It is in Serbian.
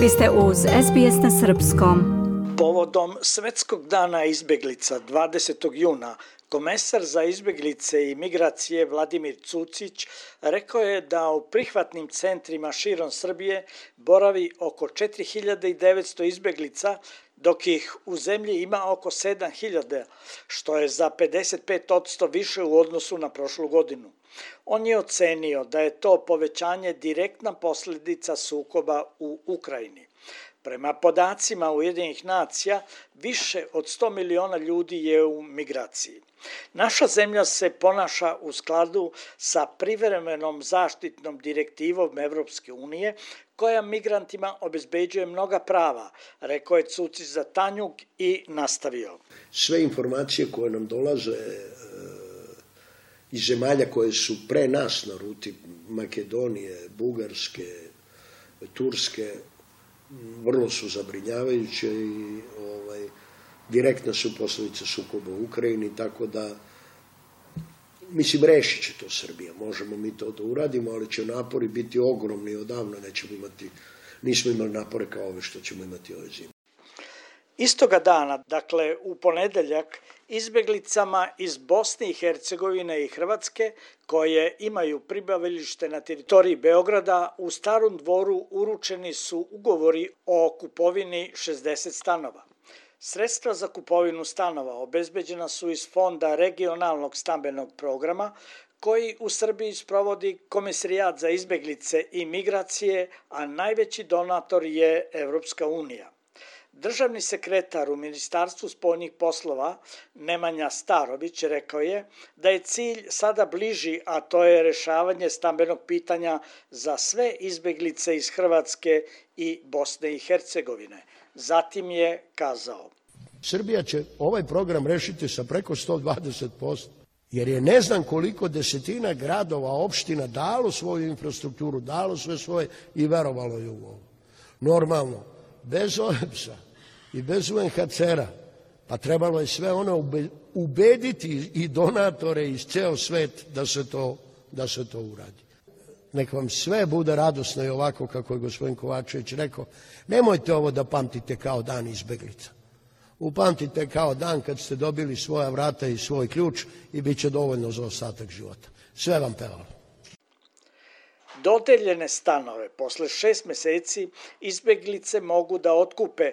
Vi ste uz SBS na Srpskom. Povodom Svetskog dana izbeglica 20. juna Komesar za izbeglice i migracije Vladimir Cucić rekao je da u prihvatnim centrima širom Srbije boravi oko 4900 izbeglica, dok ih u zemlji ima oko 7000, što je za 55% više u odnosu na prošlu godinu. On je ocenio da je to povećanje direktna posledica sukoba u Ukrajini. Prema podacima Ujedinih nacija, više od 100 miliona ljudi je u migraciji. Naša zemlja se ponaša u skladu sa privremenom zaštitnom direktivom Evropske unije, koja migrantima obezbeđuje mnoga prava, rekao je Cuci za Tanjug i nastavio. Sve informacije koje nam dolaze e, iz zemalja koje su pre nas na ruti Makedonije, Bugarske, Turske, vrlo su zabrinjavajuće i ovaj, direktna su posledica sukoba u Ukrajini, tako da mislim, rešit će to Srbija. Možemo mi to da uradimo, ali će napori biti ogromni odavno, nećemo imati, nismo imali napore kao ove što ćemo imati ove zime. Istoga dana, dakle u ponedeljak, izbeglicama iz Bosne i Hercegovine i Hrvatske, koje imaju pribavilište na teritoriji Beograda, u Starom dvoru uručeni su ugovori o kupovini 60 stanova. Sredstva za kupovinu stanova obezbeđena su iz Fonda regionalnog stambenog programa, koji u Srbiji sprovodi Komisarijat za izbeglice i migracije, a najveći donator je Evropska unija. Državni sekretar u Ministarstvu spoljnih poslova Nemanja Starović rekao je da je cilj sada bliži, a to je rešavanje stambenog pitanja za sve izbeglice iz Hrvatske i Bosne i Hercegovine. Zatim je kazao. Srbija će ovaj program rešiti sa preko 120%, jer je ne znam koliko desetina gradova, opština dalo svoju infrastrukturu, dalo sve svoje i verovalo je u ovo. Normalno, bez OEPS-a i bez UNHCR-a, pa trebalo je sve ono ubediti i donatore iz ceo svet da se to, da se to uradi. Nek vam sve bude radosno i ovako kako je gospodin Kovačević rekao. Nemojte ovo da pamtite kao dan izbeglica. Upamtite kao dan kad ste dobili svoja vrata i svoj ključ i bit će dovoljno za ostatak života. Sve vam pevalo. Dodeljene stanove posle šest meseci izbeglice mogu da otkupe